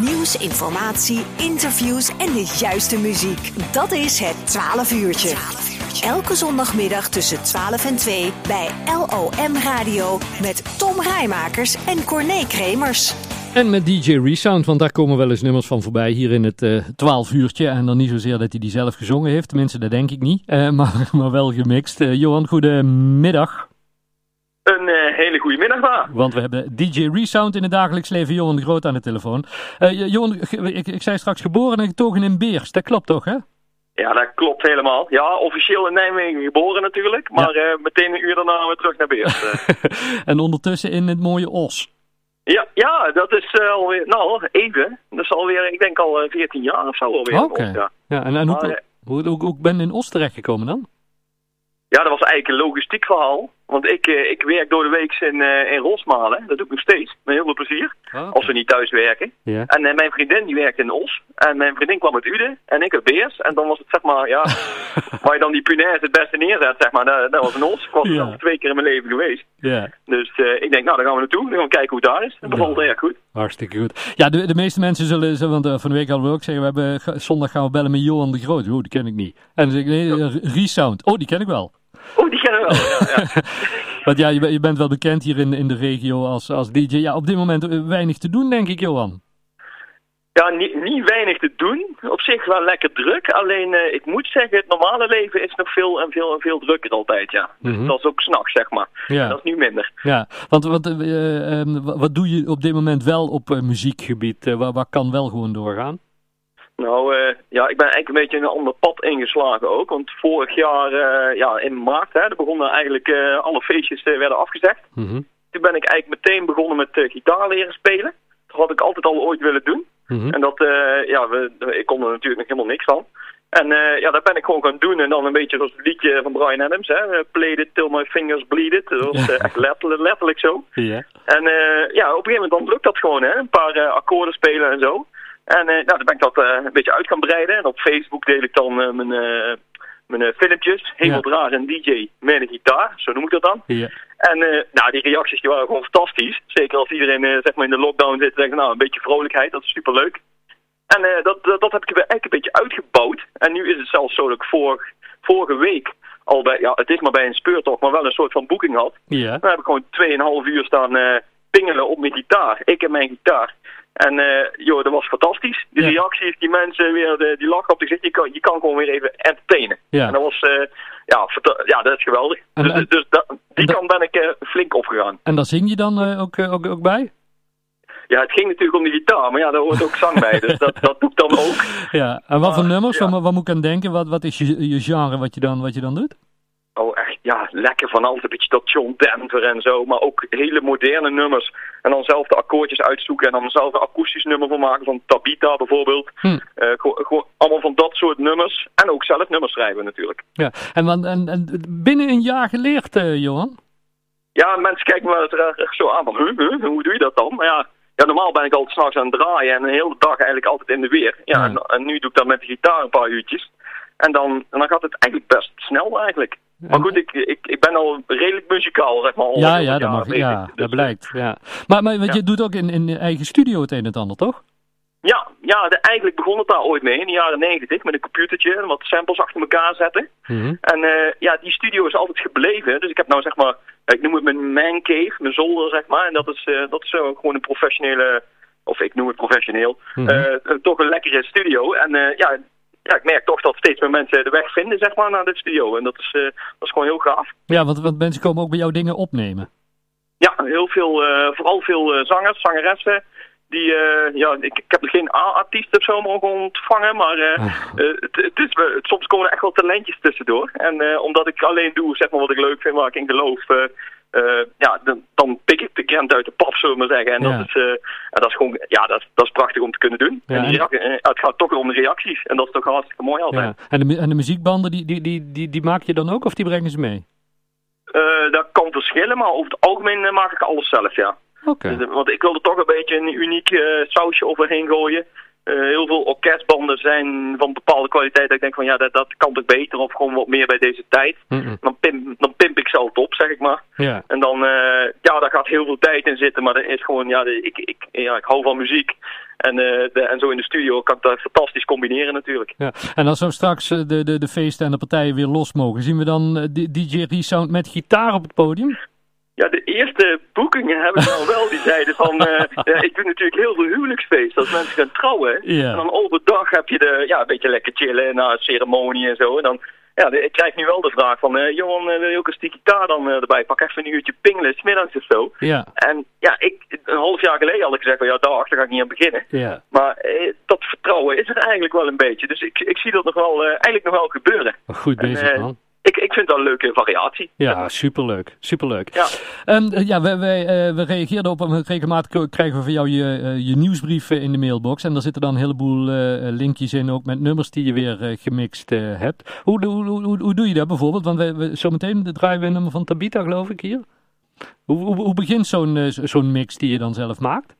Nieuws, informatie, interviews en de juiste muziek. Dat is het 12 uurtje. Elke zondagmiddag tussen 12 en 2 bij LOM Radio met Tom Rijmakers en Corné Kremers. En met DJ Resound, want daar komen wel eens nummers van voorbij hier in het uh, 12 uurtje. En dan niet zozeer dat hij die zelf gezongen heeft, tenminste dat denk ik niet, uh, maar, maar wel gemixt. Uh, Johan, goedemiddag. Een uh, hele goede middag daar. Want we hebben DJ Resound in het dagelijks leven, Johan de Groot aan de telefoon. Uh, Johan, ik, ik zei straks geboren en getogen in Beers, dat klopt toch hè? Ja, dat klopt helemaal. Ja, officieel in Nijmegen geboren natuurlijk, maar ja. uh, meteen een uur daarna weer terug naar Beers. en ondertussen in het mooie Os. Ja, ja dat is uh, alweer, nou even, dat is alweer, ik denk al 14 jaar of zo alweer. Oké, okay. ja. ja. En, en maar, hoe, hoe, hoe, hoe ben je in Os terechtgekomen dan? Ja, dat was eigenlijk een logistiek verhaal. Want ik, uh, ik werk door de week in, uh, in Rosmalen. Dat doe ik nog steeds. Met heel veel plezier. Oh. Als we niet thuis werken. Yeah. En uh, mijn vriendin die werkt in Os. En mijn vriendin kwam uit Uden. En ik uit Beers. En dan was het zeg maar, ja... waar je dan die punaise het beste neerzet, zeg maar. Dat, dat was in Os. Ik was twee keer in mijn leven geweest. Ja, Dus ik denk, nou, daar gaan we naartoe. Dan gaan we kijken hoe het daar is. Dat bevalt erg goed. hartstikke goed. Ja, de, de meeste mensen zullen, zullen want uh, van de week hadden we ook zeggen, we hebben, zondag gaan we bellen met Johan de Groot. Oh, die ken ik niet. En dan zeg ik, nee, Resound. Oh, die ken ik wel. Oh, die kennen we wel. Ja, ja. Want ja, je, ben- je bent wel bekend hier in, in de regio als, als DJ. Ja, op dit moment uh, weinig te doen, denk ik, Johan. Ja, niet, niet weinig te doen. Op zich wel lekker druk. Alleen, eh, ik moet zeggen, het normale leven is nog veel en veel en veel drukker altijd, ja. Dus Mhm. dat is ook s'nachts, zeg maar. Ja. Dat is nu minder. Ja, want wat, eh, ehm, wa- wat doe je op dit moment wel op eh, muziekgebied? Eh, waar, waar kan wel gewoon doorgaan? Nou, eh, ja, ik ben eigenlijk een beetje een ander pad ingeslagen ook. Want vorig jaar, eh, ja, in maart, hè, er begonnen eigenlijk eh, alle feestjes werden afgezegd. Mhm. Toen ben ik eigenlijk meteen begonnen met gitaar leren spelen. Dat had ik altijd al ooit willen doen. Mhm. En dat, ja, we, ik kon er natuurlijk nog helemaal niks van. En ja, dat ben ik gewoon gaan doen. En dan een beetje zoals het liedje van Brian Adams, hè. Played it till my fingers bleed it. Dat was echt letterlijk, letterlijk zo. En ja, op een gegeven moment dan lukt dat gewoon, hè. Een paar akkoorden spelen en zo. En eh, nou, dan ben ik dat eh, een beetje uit gaan breiden. En op Facebook deel ik dan eh, mijn, mijn filmpjes. Hemeldrager en DJ met een gitaar, zo noem ik dat dan. Ja. En nou, die reacties die waren gewoon fantastisch. Zeker als iedereen zeg maar in de lockdown zit en denkt, nou, een beetje vrolijkheid, dat is superleuk. En dat, dat, dat heb ik eigenlijk een beetje uitgebouwd. En nu is het zelfs zo dat ik vorig, vorige week al bij, ja, het is maar bij een speurtocht, maar wel een soort van boeking had. Ja. Dan heb ik gewoon 2,5 uur staan eh, pingelen op mijn gitaar. Ik en mijn gitaar. En eh joh, dat was fantastisch. Die Ja. reacties, die mensen weer, de, die lachen op de gezicht. Je kan, je kan gewoon weer even entertainen. Ja. En dat was, eh, ja, ja, dat is geweldig. En- dus en- dus dat, die kant ben ik eh, flink opgegaan. En daar zing je dan eh, ook, eh, ook, ook bij? Ja, het ging natuurlijk om de gitaar, maar ja, daar hoort ook zang bij. Dus dat, dat doe ik dan ook. Ja. En wat voor nummers? ja. Wat, wat moet ik aan denken? Wat, wat is je, je genre wat je, dan, wat je dan doet? Oh, echt, ja, lekker van alles. Een beetje dat John Denver en zo. Maar ook hele moderne nummers. En dan zelf de akkoordjes uitzoeken. En dan zelf een akoestisch nummer van maken. Van Tabita bijvoorbeeld. Hm. Eh, gewoon, allemaal van dat soort nummers. En ook zelf nummers schrijven natuurlijk. Ja. En, en, en binnen een jaar geleerd, eh, Johan? Ja, mensen kijken me wel eens raar zo aan van, huh, huh, hoe doe je dat dan? Maar ja, ja normaal ben ik altijd s'nachts aan het draaien en een hele dag eigenlijk altijd in de weer. Ja, Ja. En, en nu doe ik dat met de gitaar een paar uurtjes. En dan, en dan gaat het eigenlijk best snel eigenlijk. Maar goed, ik, ik, ik ben al redelijk muzikaal, zeg maar. al Ja, ja, dat mag, bezig. ja, Dus, dat blijkt. Ja. Maar, maar want Ja. je doet ook in, in je eigen studio het een en het ander, toch? Ja, ja de, eigenlijk begon het daar ooit mee in de jaren negentig met een computertje en wat samples achter elkaar zetten. Mhm. En eh, ja, die studio is altijd gebleven. Dus ik heb nou zeg maar, ik noem het mijn man cave, mijn zolder zeg maar. En dat is, eh, dat is gewoon een professionele, of ik noem het professioneel, Mhm. eh, eh, toch een lekkere studio. En eh, ja, ja, ik merk toch dat steeds meer mensen de weg vinden zeg maar naar dit studio. En dat is, eh, dat is gewoon heel gaaf. Ja, want, want mensen komen ook bij jou dingen opnemen. Ja, heel veel, eh, vooral veel eh, zangers, zangeressen. Die, ja, ik, ik heb geen A-artiest of zo mogen ontvangen, maar Ah. het, het is, soms komen er echt wel talentjes tussendoor. En omdat ik alleen doe, zeg maar, wat ik leuk vind, waar ik in geloof, ja, dan, dan pik ik de krent uit de pap, zullen we maar zeggen. En Ja. dat, is, eh, en dat is gewoon, ja, dat, dat is prachtig om te kunnen doen. Ja, en die eh, het gaat toch om de reacties. En dat is toch hartstikke mooi altijd. Ja. En, de, en de muziekbanden, die, die, die, die, die maak je dan ook of die brengen ze mee? Eh, dat kan verschillen, maar over het algemeen eh, maak ik alles zelf, ja. Oké. Dus, eh, want ik wilde toch een beetje een uniek eh, sausje overheen gooien. Heel veel orkestbanden zijn van bepaalde kwaliteit. Dat ik denk van ja, dat, dat kan toch beter of gewoon wat meer bij deze tijd. dan, pimp, dan pimp ik ze altijd op, zeg ik maar. Ja. En dan, ja, daar gaat heel veel tijd in zitten. Maar dat is gewoon, ja, ik, ik, ja, ik hou van muziek. En, de, en zo in de studio kan ik dat fantastisch combineren natuurlijk. Ja. En als we straks de, de, de feesten en de partijen weer los mogen, zien we dan DJ Resound met gitaar op het podium? Ja, de eerste boekingen hebben we dan wel. Die zeiden van, uh, ik doe natuurlijk heel veel huwelijksfeest als mensen gaan trouwen. Ja. En dan overdag heb je de, ja, een beetje lekker chillen na een ceremonie en zo. En dan, ja, ik krijg nu wel de vraag van, uh, Johan, wil je ook een stukje gitaar dan erbij? Pak even een uurtje pingelen, smiddags of zo. Ja. En ja, ik, een half jaar geleden had ik gezegd van, ja, daar ga ik niet aan beginnen. Ja. Maar dat vertrouwen is er eigenlijk wel een beetje. Dus ik, ik zie dat nog wel, eigenlijk nog wel gebeuren. Goed bezig, en, man ik, ik vind dat een leuke variatie. Ja, superleuk. Superleuk. Ja, um, ja we, wij, uh, we reageerden op, regelmatig krijgen we van jou je, uh, je nieuwsbrief in de mailbox. En daar zitten dan een heleboel uh, linkjes in, ook met nummers die je weer gemixt hebt. Hoe, hoe, hoe, hoe, doe je dat bijvoorbeeld? Want we, we, zometeen draaien we een nummer van Tabita, geloof ik, hier. Hoe, hoe, hoe begint zo'n zo'n mix die je dan zelf maakt?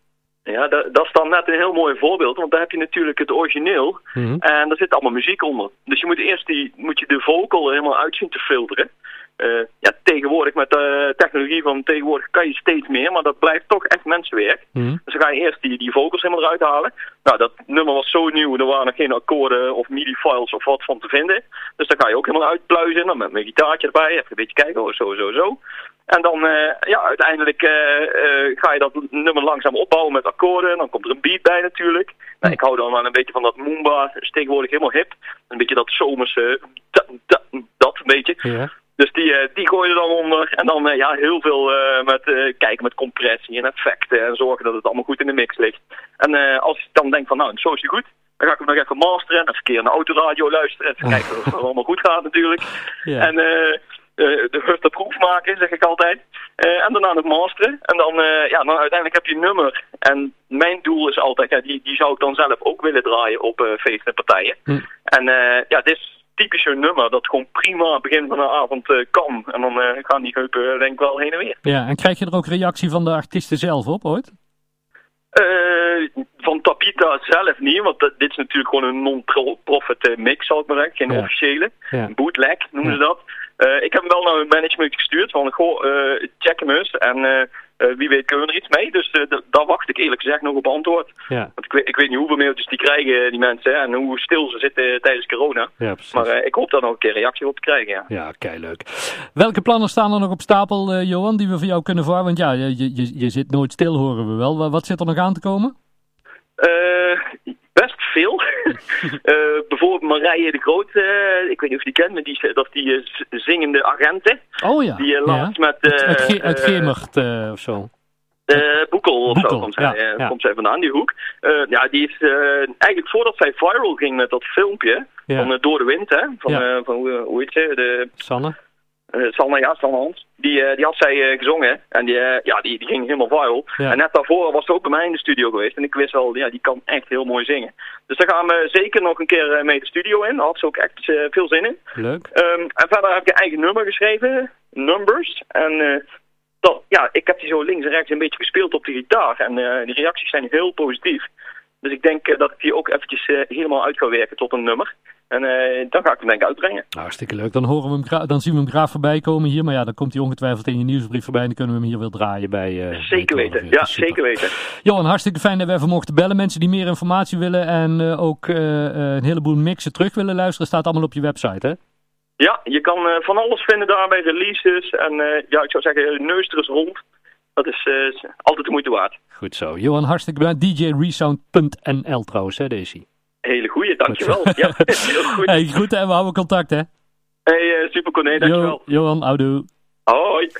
Ja, dat, dat, is dan net een heel mooi voorbeeld, want daar heb je natuurlijk het origineel mm -hmm. en daar zit allemaal muziek onder. Dus je moet eerst die, moet je de vocal helemaal uit zien te filteren. Uh, ja, tegenwoordig met de technologie van tegenwoordig kan je steeds meer, maar dat blijft toch echt mensenwerk. Mm -hmm. Dus dan ga je eerst die, die vocals helemaal eruit halen. Nou, dat nummer was zo nieuw, er waren nog geen akkoorden of midi-files of wat van te vinden. Dus dan ga je ook helemaal uitpluizen, dan met mijn gitaartje erbij, even een beetje kijken, oh, zo, zo, zo. En dan, uh, ja, uiteindelijk uh, uh, ga je dat nummer langzaam opbouwen met akkoorden. Dan komt er een beat bij natuurlijk. Nou, ik hou dan wel een beetje van dat Moomba, is tegenwoordig helemaal hip. Een beetje dat zomerse, dat een beetje. Ja. Dus die, die gooi je dan onder. En dan ja, heel veel met kijken met compressie en effecten. En zorgen dat het allemaal goed in de mix ligt. En als ik dan denk van, nou, zo is die goed. Dan ga ik hem nog even masteren. Even een keer naar de autoradio luisteren. Even kijken of het allemaal goed gaat natuurlijk. Ja. En uh, de hurte proef maken, zeg ik altijd. Uh, en daarna nog masteren. En dan, uh, ja, dan uiteindelijk heb je een nummer. En mijn doel is altijd, ja, die, die zou ik dan zelf ook willen draaien op feesten en partijen. Hm. En ja, dit is typisch een nummer dat gewoon prima begin van de avond kan. En dan gaan die heupen denk ik wel heen en weer. Ja, en krijg je er ook reactie van de artiesten zelf op ooit? van Tapita zelf niet, want dit is natuurlijk gewoon een non-profit mix, zal ik maar zeggen. Geen Ja. officiële. Ja. Bootleg noemen Ja. ze dat. Ik heb hem wel naar mijn management gestuurd van, goh, check hem eens en uh, wie weet kunnen we er iets mee. Dus daar wacht ik eerlijk gezegd nog op antwoord. Ja. Want ik weet, ik weet niet hoeveel mailtjes die krijgen, die mensen, hè, en hoe stil ze zitten tijdens corona. Ja. Maar ik hoop daar nog een keer reactie op te krijgen, ja. Ja, kei leuk. Welke plannen staan er nog op stapel, Johan, die we voor jou kunnen verwachten? Want ja, je, je, je zit nooit stil, horen we wel. Wat zit er nog aan te komen? best veel. uh, bijvoorbeeld Marije de Groot, uh, ik weet niet of je die kent, maar die, dat die uh, zingende agenten. Oh ja. Die laatst ja. met... uit, uit Gemert of zo. Boekel of Boekel, zo komt zij, ja, ja. komt zij vandaan, die hoek. ja, die is eigenlijk voordat zij viral ging met dat filmpje Ja. van Door de Wind, hè, van, van hoe, hoe heet ze, de... Sanne? Uh, Sanne, ja, Sanne Hans. Die, uh, die had zij uh, gezongen en die, ja, die, die ging helemaal viral. Ja. En net daarvoor was ze ook bij mij in de studio geweest. En ik wist wel, ja, die kan echt heel mooi zingen. Dus daar gaan we zeker nog een keer mee de studio in. Daar had ze ook echt veel zin in. Leuk. Um, en verder heb ik een eigen nummer geschreven, Numbers. En dat, ja, ik heb die zo links en rechts een beetje gespeeld op de gitaar. En die reacties zijn heel positief. Dus ik denk dat ik die ook eventjes helemaal uit ga werken tot een nummer. En uh, dan ga ik hem denk ik uitbrengen. Nou, hartstikke leuk. Dan, horen we hem dan zien we hem graag voorbij komen hier. Maar ja, dan komt hij ongetwijfeld in je nieuwsbrief voorbij. En dan kunnen we hem hier weer draaien bij... Uh, zeker bij weten. Ja, Super. zeker weten. Johan, hartstikke fijn dat we even mochten bellen. Mensen die meer informatie willen en uh, ook een heleboel mixen terug willen luisteren, staat allemaal op je website, hè? Ja, je kan van alles vinden daar bij releases. En ja, ik zou zeggen, neus er eens rond. Dat is altijd de moeite waard. Goed zo. Johan, hartstikke bedankt. DJResound.nl trouwens, hè, deze. Hele goeie, dankjewel. ja, heel goed. Hey, goed, hè? We houden contact, hè? Hey, uh, super Corné, dankjewel. Jo, Johan, oudoe. Hoi.